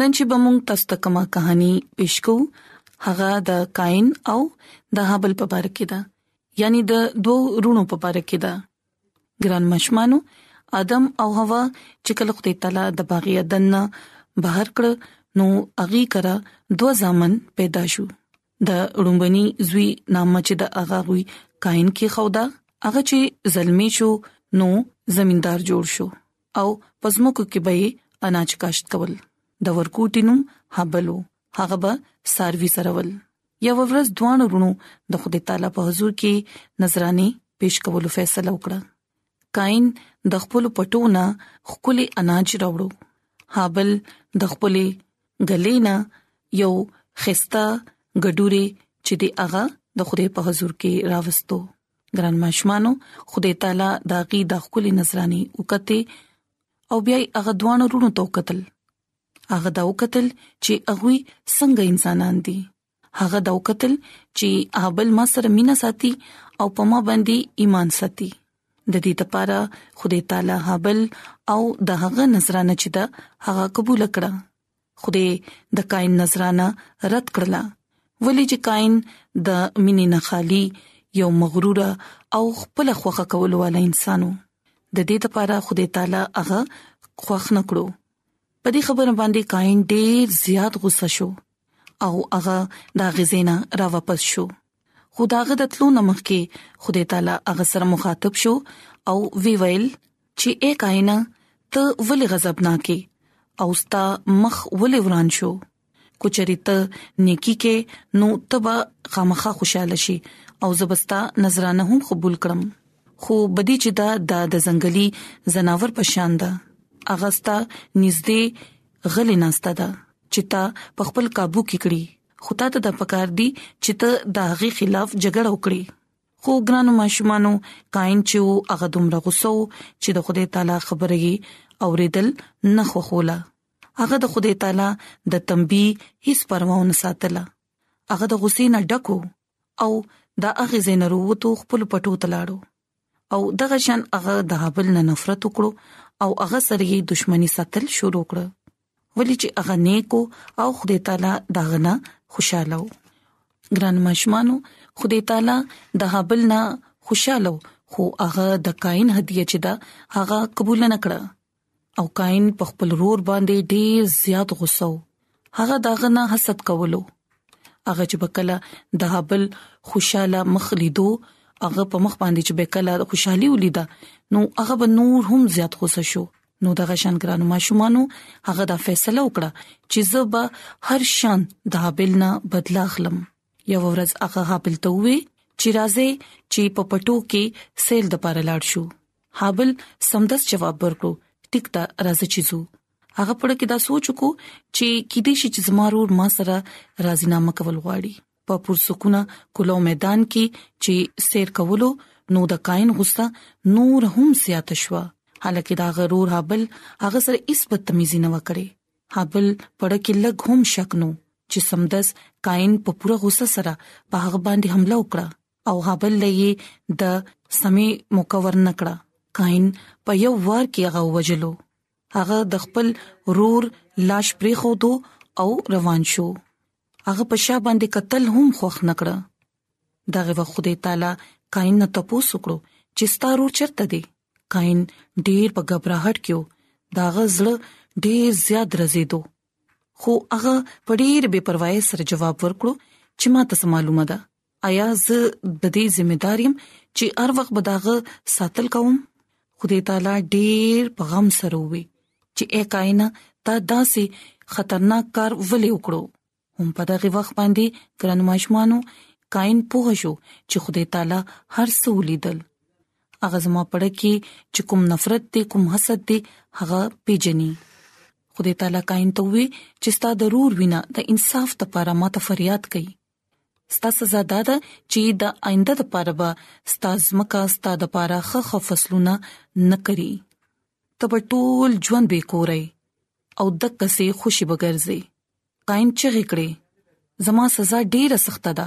نن چې به مونږ تاسو ته کومه کہانی پېښ کوو هغه د کاین او د هابل په اړه کې ده یعنی د دوو رونو په اړه کې ده ګران مشمانو ادم او حوا چې کله خدای تعالی د باغی عدن بهر کړ نو اغي کرا دوه ځامن پیدا شو د ړومبني زوی نامه چې د اغا وی کاین کې خودا هغه چې زلمی شو نو زمیندار جوړ شو او پزموکو کې به اناج کاشت کول د ورکوټی نوم حبلو هغه به ساروي سرول یو ورځ دوه ورونو د خدای تعالی په حضور کې نظرانه پیش کولو فیصله وکړه کاین د خپل پټونه خولي اناج راوړو هابل د خپل غلینا یو خستا ګډوري چې دی هغه د خدای په حضور کې راوستو ګران ماشمانو خدای تعالی دا غي د خپل نظراني وکته او بیا هغه دوانو رونو تو قتل هغه دا وکتل چې هغه څنګه انسانان دي هغه دا وکتل چې هابل ما سره مینا ساتي او په ما باندې ایمان ساتي د دې لپاره خدای تعالی هابل او د هغه نظرانه چې دا هغه قبول کړه خدای د کاین نظرانه رد کړله ولې چې کاین د مینې نه خالی یو مغرور او خپل خوخه کول والا انسانو د دې لپاره خدای تعالی هغه خوښ نکړو په دې خبره باندې کاین ډیر زیات غوسه شو او هغه دا غزینا را واپس شو خو داغه د تلو نمخ کې خدای تعالی هغه سره مخاطب شو او وی ویل چې اے کاینا ته ولې غضبناکې او ستا مخ ولې وران شو کو چریته نیکی کې نو تبا خامخه خوشاله شي او زبستا نظرانه هم قبول کړم خو بدی چې دا د ځنګلي زناور په شان ده اغستا نږدې غلې ناستا ده چې تا په خپل काबू کې کړی خو تا ته د پکار دی چې ته د هغه خلاف جګړه وکړي خو ګرانو ماشومانو کاین چې او هغه دومره غوسو چې د خدای تعالی خبره یې اوریدل نه خوخوله هغه د خدای تعالی د تنبیه هیڅ پروا نه ساتله هغه د غصې نه ډکو او دا هغه زین وروته خپل پټو تلاړو او دغه شان هغه د هابل نه نفرت وکړو او هغه سره یې دښمنی ساتل شروع کړ ولې چې هغه نیکو او خدای تعالی دا غنه خوشاله و ګران مشمانو خدای تعالی د هابل نه خوشاله خو هغه د کاین هدیه چې دا هغه قبول نه کړه او کاین په خپل رور باندې ډیر زیات غوسه و هغه داغه نه حسد کولو هغه چې بکله د هابل خوشاله مخ لیدو هغه په مخ باندې چې بکله خوشحالي ولیدا نو هغه به نور هم زیات غوسه شو نو دغه شان ګرانو ماشومانو هغه دا فیصله وکړه چې زه به هر شان د هابل نه بدلا اخلم یو ورځ هغه حابل ته وې چې راځي چې په پټو کې سیل د پاره لاړ شو حابل سمدس جواب ورکړو ټیک ته راځي چې زو هغه پړه کې دا سوچ کو چې کې دې شي چې زمارور ما سره راضینامه کول غواړي په پرسکونه کولو میدان کې چې سیر کولو نو د کاین غصه نور هم زیات شوه حالکه دا غرور حابل هغه سره هیڅ بدتمیزي نه وکړي حابل پړه کې لګ هم شک نو چې سمدس کاین په پوره غوسه سره په هغه باندې حمله وکړه او هابل لې د سمي موقع ورنکړه کاین په یو وار کې هغه وجلو هغه د خپل رور لاش پرې خو دو او روان شو هغه په شا باندې قتل هم خوخ نکړه دغه وخت خدای تعالی کاین نه تاسو کړو چې ستارو چرته دی کاین ډیر په غبرهټ کېو داغه زړه ډیر زیات رزیدو خو هغه په ډېر بې پروايي سره جواب ورکړو چې ما ته معلومه ده آیا زه د دې ذمہ دار یم چې هر وخت به داغه ساتل کوم خدای تعالی ډېر په غم سره وي چې اې کائنه تا داسې خطرناک کار ولې وکړو هم په دغه وخت باندې ګران ماشمانو کائن پوه شو چې خدای تعالی هر څه ولیدل هغه زما پړه کې چې کوم نفرت دی کوم حسد دی هغه پیجنې خدای تعالی کاین ته وی چې ستا ضرور وینا د انصاف لپاره ماته فریاد کړي ستا سزا دا ده چې د آینده لپاره به ستا زمکا ستا د لپاره خخ فصلونه نکري تب ټول ژوند به کورای او د کسې خوشي بګرځي قائم چغې کړې زما سزا ډیره سخته ده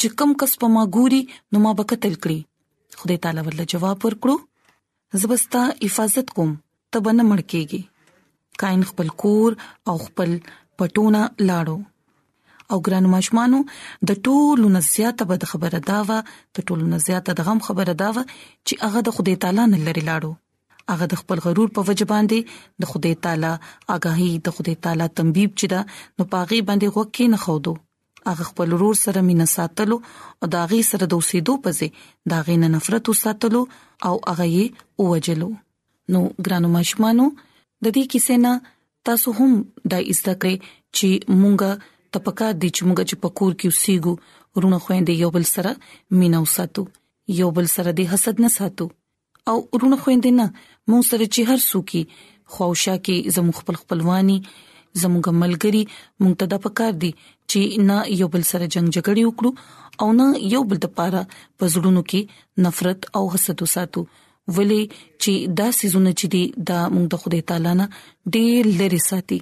چې کم کس په ما ګوري نو ما به قتل کړي خدای تعالی ورله جواب ورکړو زبستا حفاظت کوم ته بنه مړ کیږي کاین خپل کور او خپل پټونه لاړو او ګران ماشمانو د ټولو نزياته بد خبره دا و د ټولو نزياته د غم خبره دا و چې هغه د خدای تعالی نه لري لاړو هغه د خپل غرور په وجه باندې د خدای تعالی آگاهي د خدای تعالی تنبیب چې دا نو پاغي باندې غوکه نه خودو هغه خپل رور سره مینا ساتلو او دا غي سره د اوسېدو پځې دا غي نه نفرت وساتلو او هغه یې اوجلو نو ګرانو ماشمانو د دې کیسې نه تاسو هم دا ایسته کړئ چې مونږه تپکا د چې مونږه چې پکور کې اوسېګو ورونه خويندې یو بل سره مینا وساتو یو بل سره د حسد نه ساتو او ورونه خويندې نه مونږ سره چې هر څوک خوښه کې زمو خپل خپلواني زموږ ملګری مونږ ته د پکار دي چې نه یو بل سره جنگ جګړه وکړو او نه یو بل د پاره پزړونو کې نفرت او حسد وساتو ولې چې دا سيزونه چې دي دا مونږ د خدای تعالی نه ډېر لري ساتي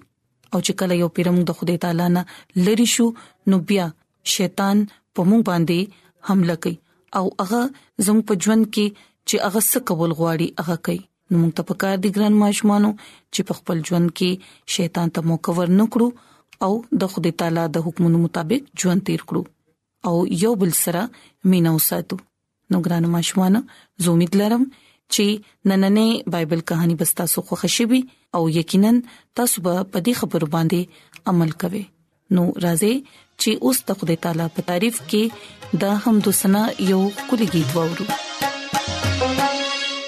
او چې کله یو پیرم د خدای تعالی نه لری شو نو بیا شیطان په موږ باندې حمله کوي او هغه زموږ په ژوند کې چې هغه څه کول غواړي هغه کوي نو موږ ته پکار دي ګران ماشومانو چې په خپل ژوند کې شیطان ته موقع ورنکړو او د خدای تعالی د حکمونو مطابق ژوند تیر کړو او یو بل سره مینا وساتو نو ګرانو ماشومانو زه امید لرم چې نننې بایبل کہانی به تاسو خوښ شي او یقینا تاسو به په دې خبرو باندې عمل کوئ نو راځي چې اوس د خدای تعالی په تعریف کې د حمد سنا یو کلیګي دواړو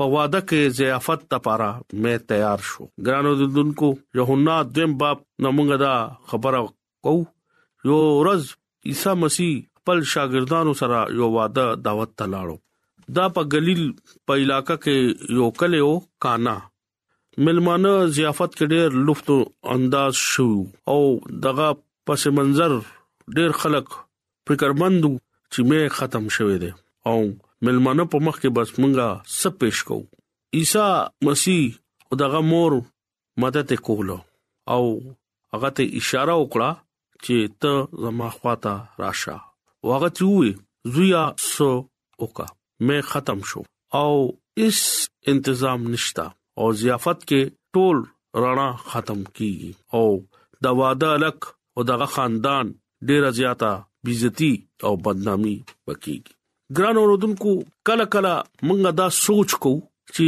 په واده کې ضیافت لپاره مې تیار شو ګرانو دندونکو یوحنا دیم باب نو موږ دا خبره کو یو ورځ عیسی مسیح خپل شاګردانو سره یو واده دعوت ته لاړو دا په ګلیل په علاقې کې یو کلیو کانا ملمانه ضیافت کې ډېر لوفت انداز شو او دغه پس منظر ډېر خلک فکرمند چې مې ختم شوه دي او ملمانه په مخ کې بس مونږه سب پېښ کوو عیسی مسیح او دغه مور مدد کوله او هغه ته اشاره وکړه چې ته زما خواته راشه واغه چې وې زویا سو اوکا مې ختم شو او اس تنظیم نشتا او ضیافت کې ټول رڼا ختم کیږي او دا واده الک او دغه خاندان ډیره زیاته بیزتی او بدنامي وکیږي ګران اوردونکو کله کله مونږ دا سوچ کو چې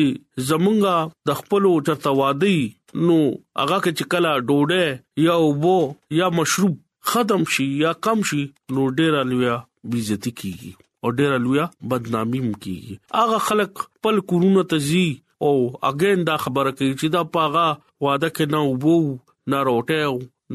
زمونږه د خپل چرته وادي نو هغه چې کله ډوډه یا وبو یا مشروب ختم شي یا کم شي نو ډیر الویا بیزتی کیږي او ډیر الویا بدنامي کیږي هغه خلک خپل کورونه تزي او اگین دا خبره کوي چې دا پاغه واده کې نه وبو نه روټه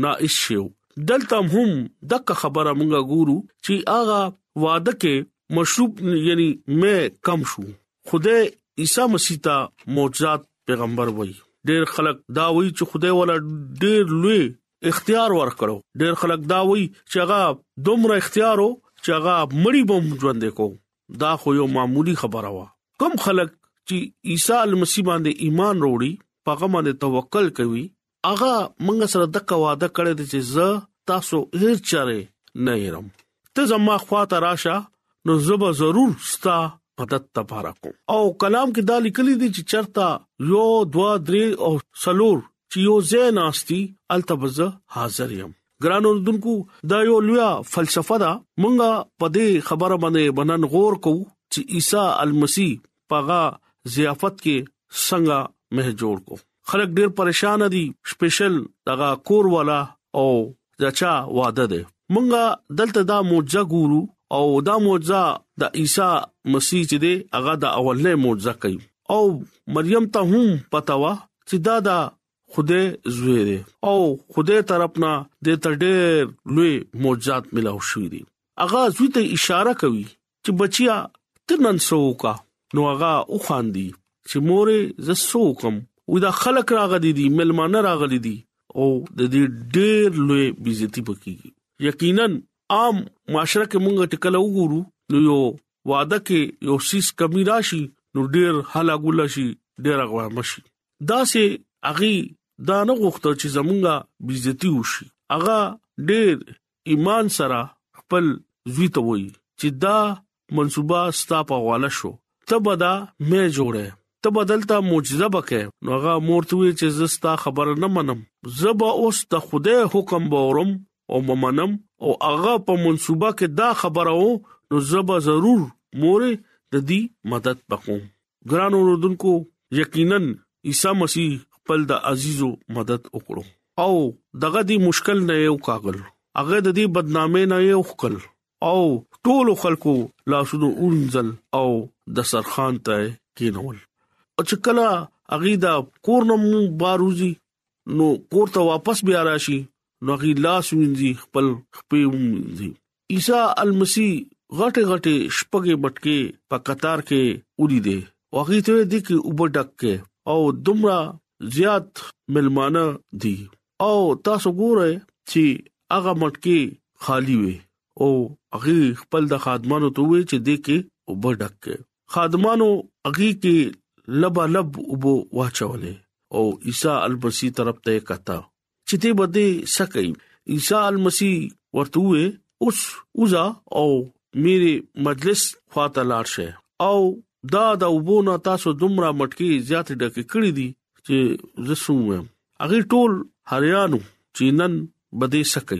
نائش شیو دلته هم دغه خبره مونږ ګورو چې هغه واده کې مشروب یعنی مې کم شو خدای عیسی مسیح ته معجزات پیغمبر وای ډېر خلک دا وایي چې خدای ولا ډېر لوی اختیار ورکړو ډېر خلک دا وایي چې هغه دومره اختیارو چې هغه مړی بم ژوند کو دا خو یو معمولی خبره وا کم خلک چې عیسی مسیح باندې ایمان وروړي پاغه باندې توکل کوي هغه مونږ سره د قواده کړی دی چې زه تاسو هر چاره نه يرم ته زما خواته راشه نو زبا ضرور ستا مدد لپاره کوم او کلام کې دا لیکلي دي چې چرتا یو دوا درې او سلور چې یو زین آستی التبز حاضر یم ګران اوردونکو دا یو لویا فلسفه ده مونږه په دې خبره باندې بنن غور کو چې عیسی المسی پغه ضیافت کې څنګه مه جوړ کو خلک ډیر پریشان دي سپیشل دغه کور والا او دچا واده ده مونږه دلته دا معجزه ګورو او دا معجزه د عیسی مسیح چې دی هغه د اولنې معجزه کوي او مریم ته هم پتا و چې دا دا خوده زوی دی او خوده طرفنا د تډیر لوی معجزات ملاو شوې دي هغه زوی ته اشاره کوي چې بچیا ته نن سوکا نو هغه او خاندي چې مورې زه سوکم وې دا خلک راغلي دي ملمانه راغلي دي او د دې ډېر لوی بیزتی پکېږي یقینا عام معاشره کې مونږ ټکل وګورو نو یو واده کې یو سیس کمی راشي نو ډېر حالا ګول شي ډېر غوا مشي دا سه اغي دا نه غوښته چې زمونږه بیزتی وشي اغا ډېر ایمان سره خپل زوی ته وایي چې دا منصوبه ستا په غواله شو ته به دا مې جوړه ته بدلته معجزه بکې نو هغه مورتوي چې زستا خبر نه منم زبا اوس د خوده حکم بورم او ممنم او هغه په منصوبه کې دا خبره وو نو زبا ضرور مور د دې مدد وکوم ګران اوردونکو یقینا عیسی مسیح خپل د عزیزو مدد وکړو او دغه دی مشکل نه یو کاغل هغه د دې بدنامۍ نه یو خپل او ټول خلکو لاسونو اونځل او د سرخان ته کینول او چې کله اغي دا کور نو باروزی نو کور ته واپس بیا راشي نو اغي لاس وینځي خپل خپې وینځي عیسی المسی غټه غټه شپږې بټکه په قطار کې ودی دي واغې ته دي کې وبډک کې او دومره زیات ملمانه دي او تاسو ګوره چې هغه مټکه خالی وي او هغه خپل د خادمانو ته وی چې دي کې وبډک کې خادمانو هغه کې لبا لب وبو واچولې او عیسی المسی طرف ته کتا چې ته بده سکه عیسی مسیح ورته وې اوس اوزا او میري مجلس خواته لاړ شه او دا د وبونه تاسو دومره مټکی زیات ډکه کړی دي چې زسوم اغه ټول هریانو چینن بده سکه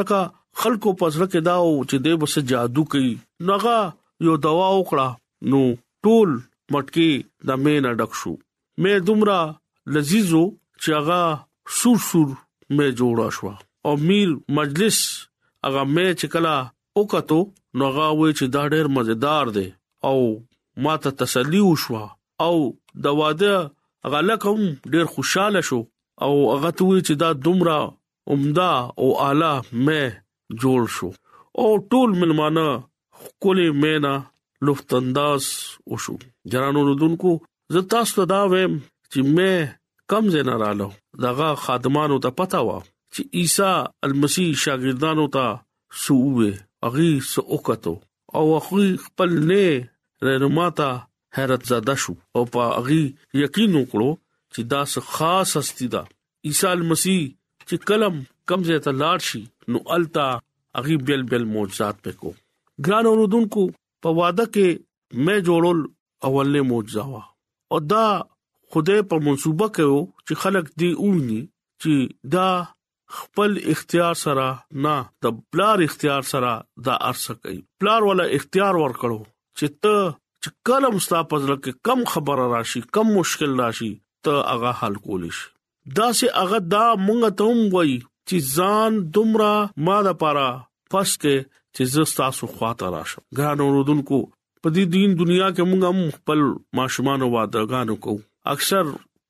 لکه خلکو پزړه کې دا او چې د بس جادو کوي نغه یو دوا وکړه نو ټول مټکی د مینه ډک شو مې دومره لذیذو چې هغه سور سور مې جوړ شو او میر مجلس هغه مې چې کلا وکړو نو هغه وې چې دا ډېر مزیدار دی او ما ته تسلی وشو او د واده غلکم ډېر خوشاله شو او هغه ته وې چې دا دومره عمده او اعلی مې جوړ شو او ټول ملمانه خولي مینا لطف انداز وشو جرانو رودونکو زه تاسو ته دا ویم چې مې کم زنه رالو دغه خادمانو ته پتا و چې عیسی المسی شاګردانو ته سووي اغي سوکتو او اخوي خپل نه رنما ته حیرت زده شو او په اغي یقین وکړو چې دا خاص هستی ده عیسی مسیح چې کلم کمزې ته لاړ شي نو التا اغي بل بل معجزات پکو ګران اوردونکو په واده کې مې جوړول اولنې معجزه وا او دا خدای په منصوبه کړو چې خلک دی اونی چې دا خپل اختیار سره نه د بلار اختیار سره دا ارسه کوي بلار ولا اختیار ور کړو چې ته چې کلم ستا پزړه کې کم خبره راشي کم مشکل راشي ته هغه حل کول شي دا سه هغه دا مونږ ته هم وای چې ځان دومره ما د پاره پسته چې زستا سو خواته راشم ګران اوردونکو په دې دین دنیا کې مونږ هم خپل ماشومان واده غانو کو اکثر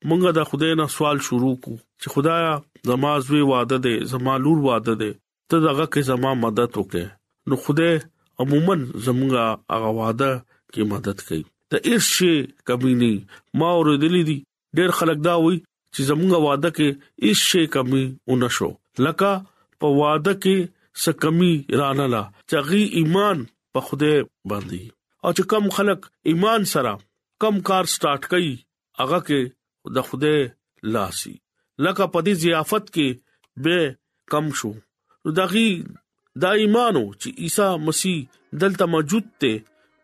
مونږ د خدای نه سوال شروع کو چې خدایا زما زوی واده دې زما لور واده دې ته دغه کې زما مدد وکې نو خوده عموما زمونږه هغه وعده کې مدد کوي ته هیڅ شي کمی نه ما اوریدلې دي ډېر خلک دا وایي چې زمونږه وعده کې هیڅ شي کمی ونشو لکه په وعده کې څه کمی رانه لا چغي ایمان په خوده باندې او چې کم خلک ایمان سره کم کار سٹارټ کوي هغه کې د خدای لاسي لکه په دې ضیافت کې به کم شو نو دغه دا ایمانو چې عیسی مسیح دلته موجود ته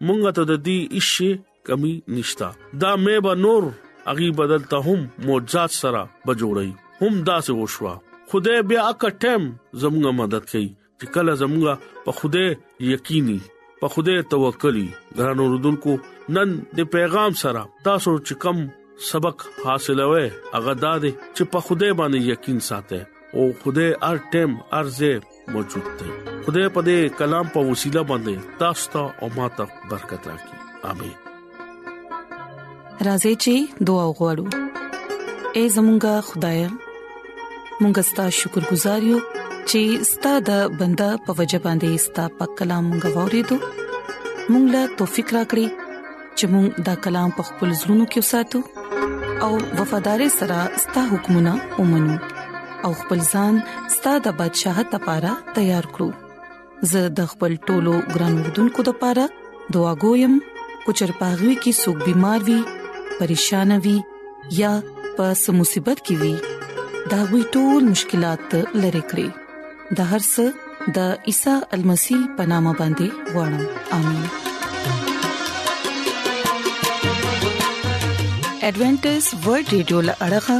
مونږ ته د دې ایشي کمی نشتا دا مې به نور اغي بدلته هم معجزات سره بجوړي هم دا سه وشوا خدای بیا اکه ټیم زموږه مدد کوي چې کله زموږه په خوده یقیني په خوده توکلی ګران اوردونکو نن د پیغام سره تاسو چې کم سبق حاصلوي هغه دا دی چې په خوده باندې یقین ساته او خوده هر ټیم ارزه موجود دی خوده په دې کلام په وسیله باندې تاسو ته او ماته برکت راکړي امين راځي چې دعا وغوړو اے زمونږ خدای مونږ ستاسو شکر گزار یو چې ستاسو د بندا په وجه باندې ستاسو په کلام غوړې دو مونږ لا توفیق راکړي چې مونږ دا کلام په خپل زړونو کې وساتو او وفادار سره ستاسو حکمونه ومنو او خپل ځان ستاسو د بدشاہت لپاره تیار کړو زه د خپل ټولو ګران وردونکو د پاره دعا کوم او چې پاغوي کې سګ بيمار وي پریشان وي یا په سمصيبت کې وي دا وي ټول مشکلات لری کړی د هر څه د عیسی المسی پنامه باندې وړم امين ایڈونچر ورلد رادیو لړغا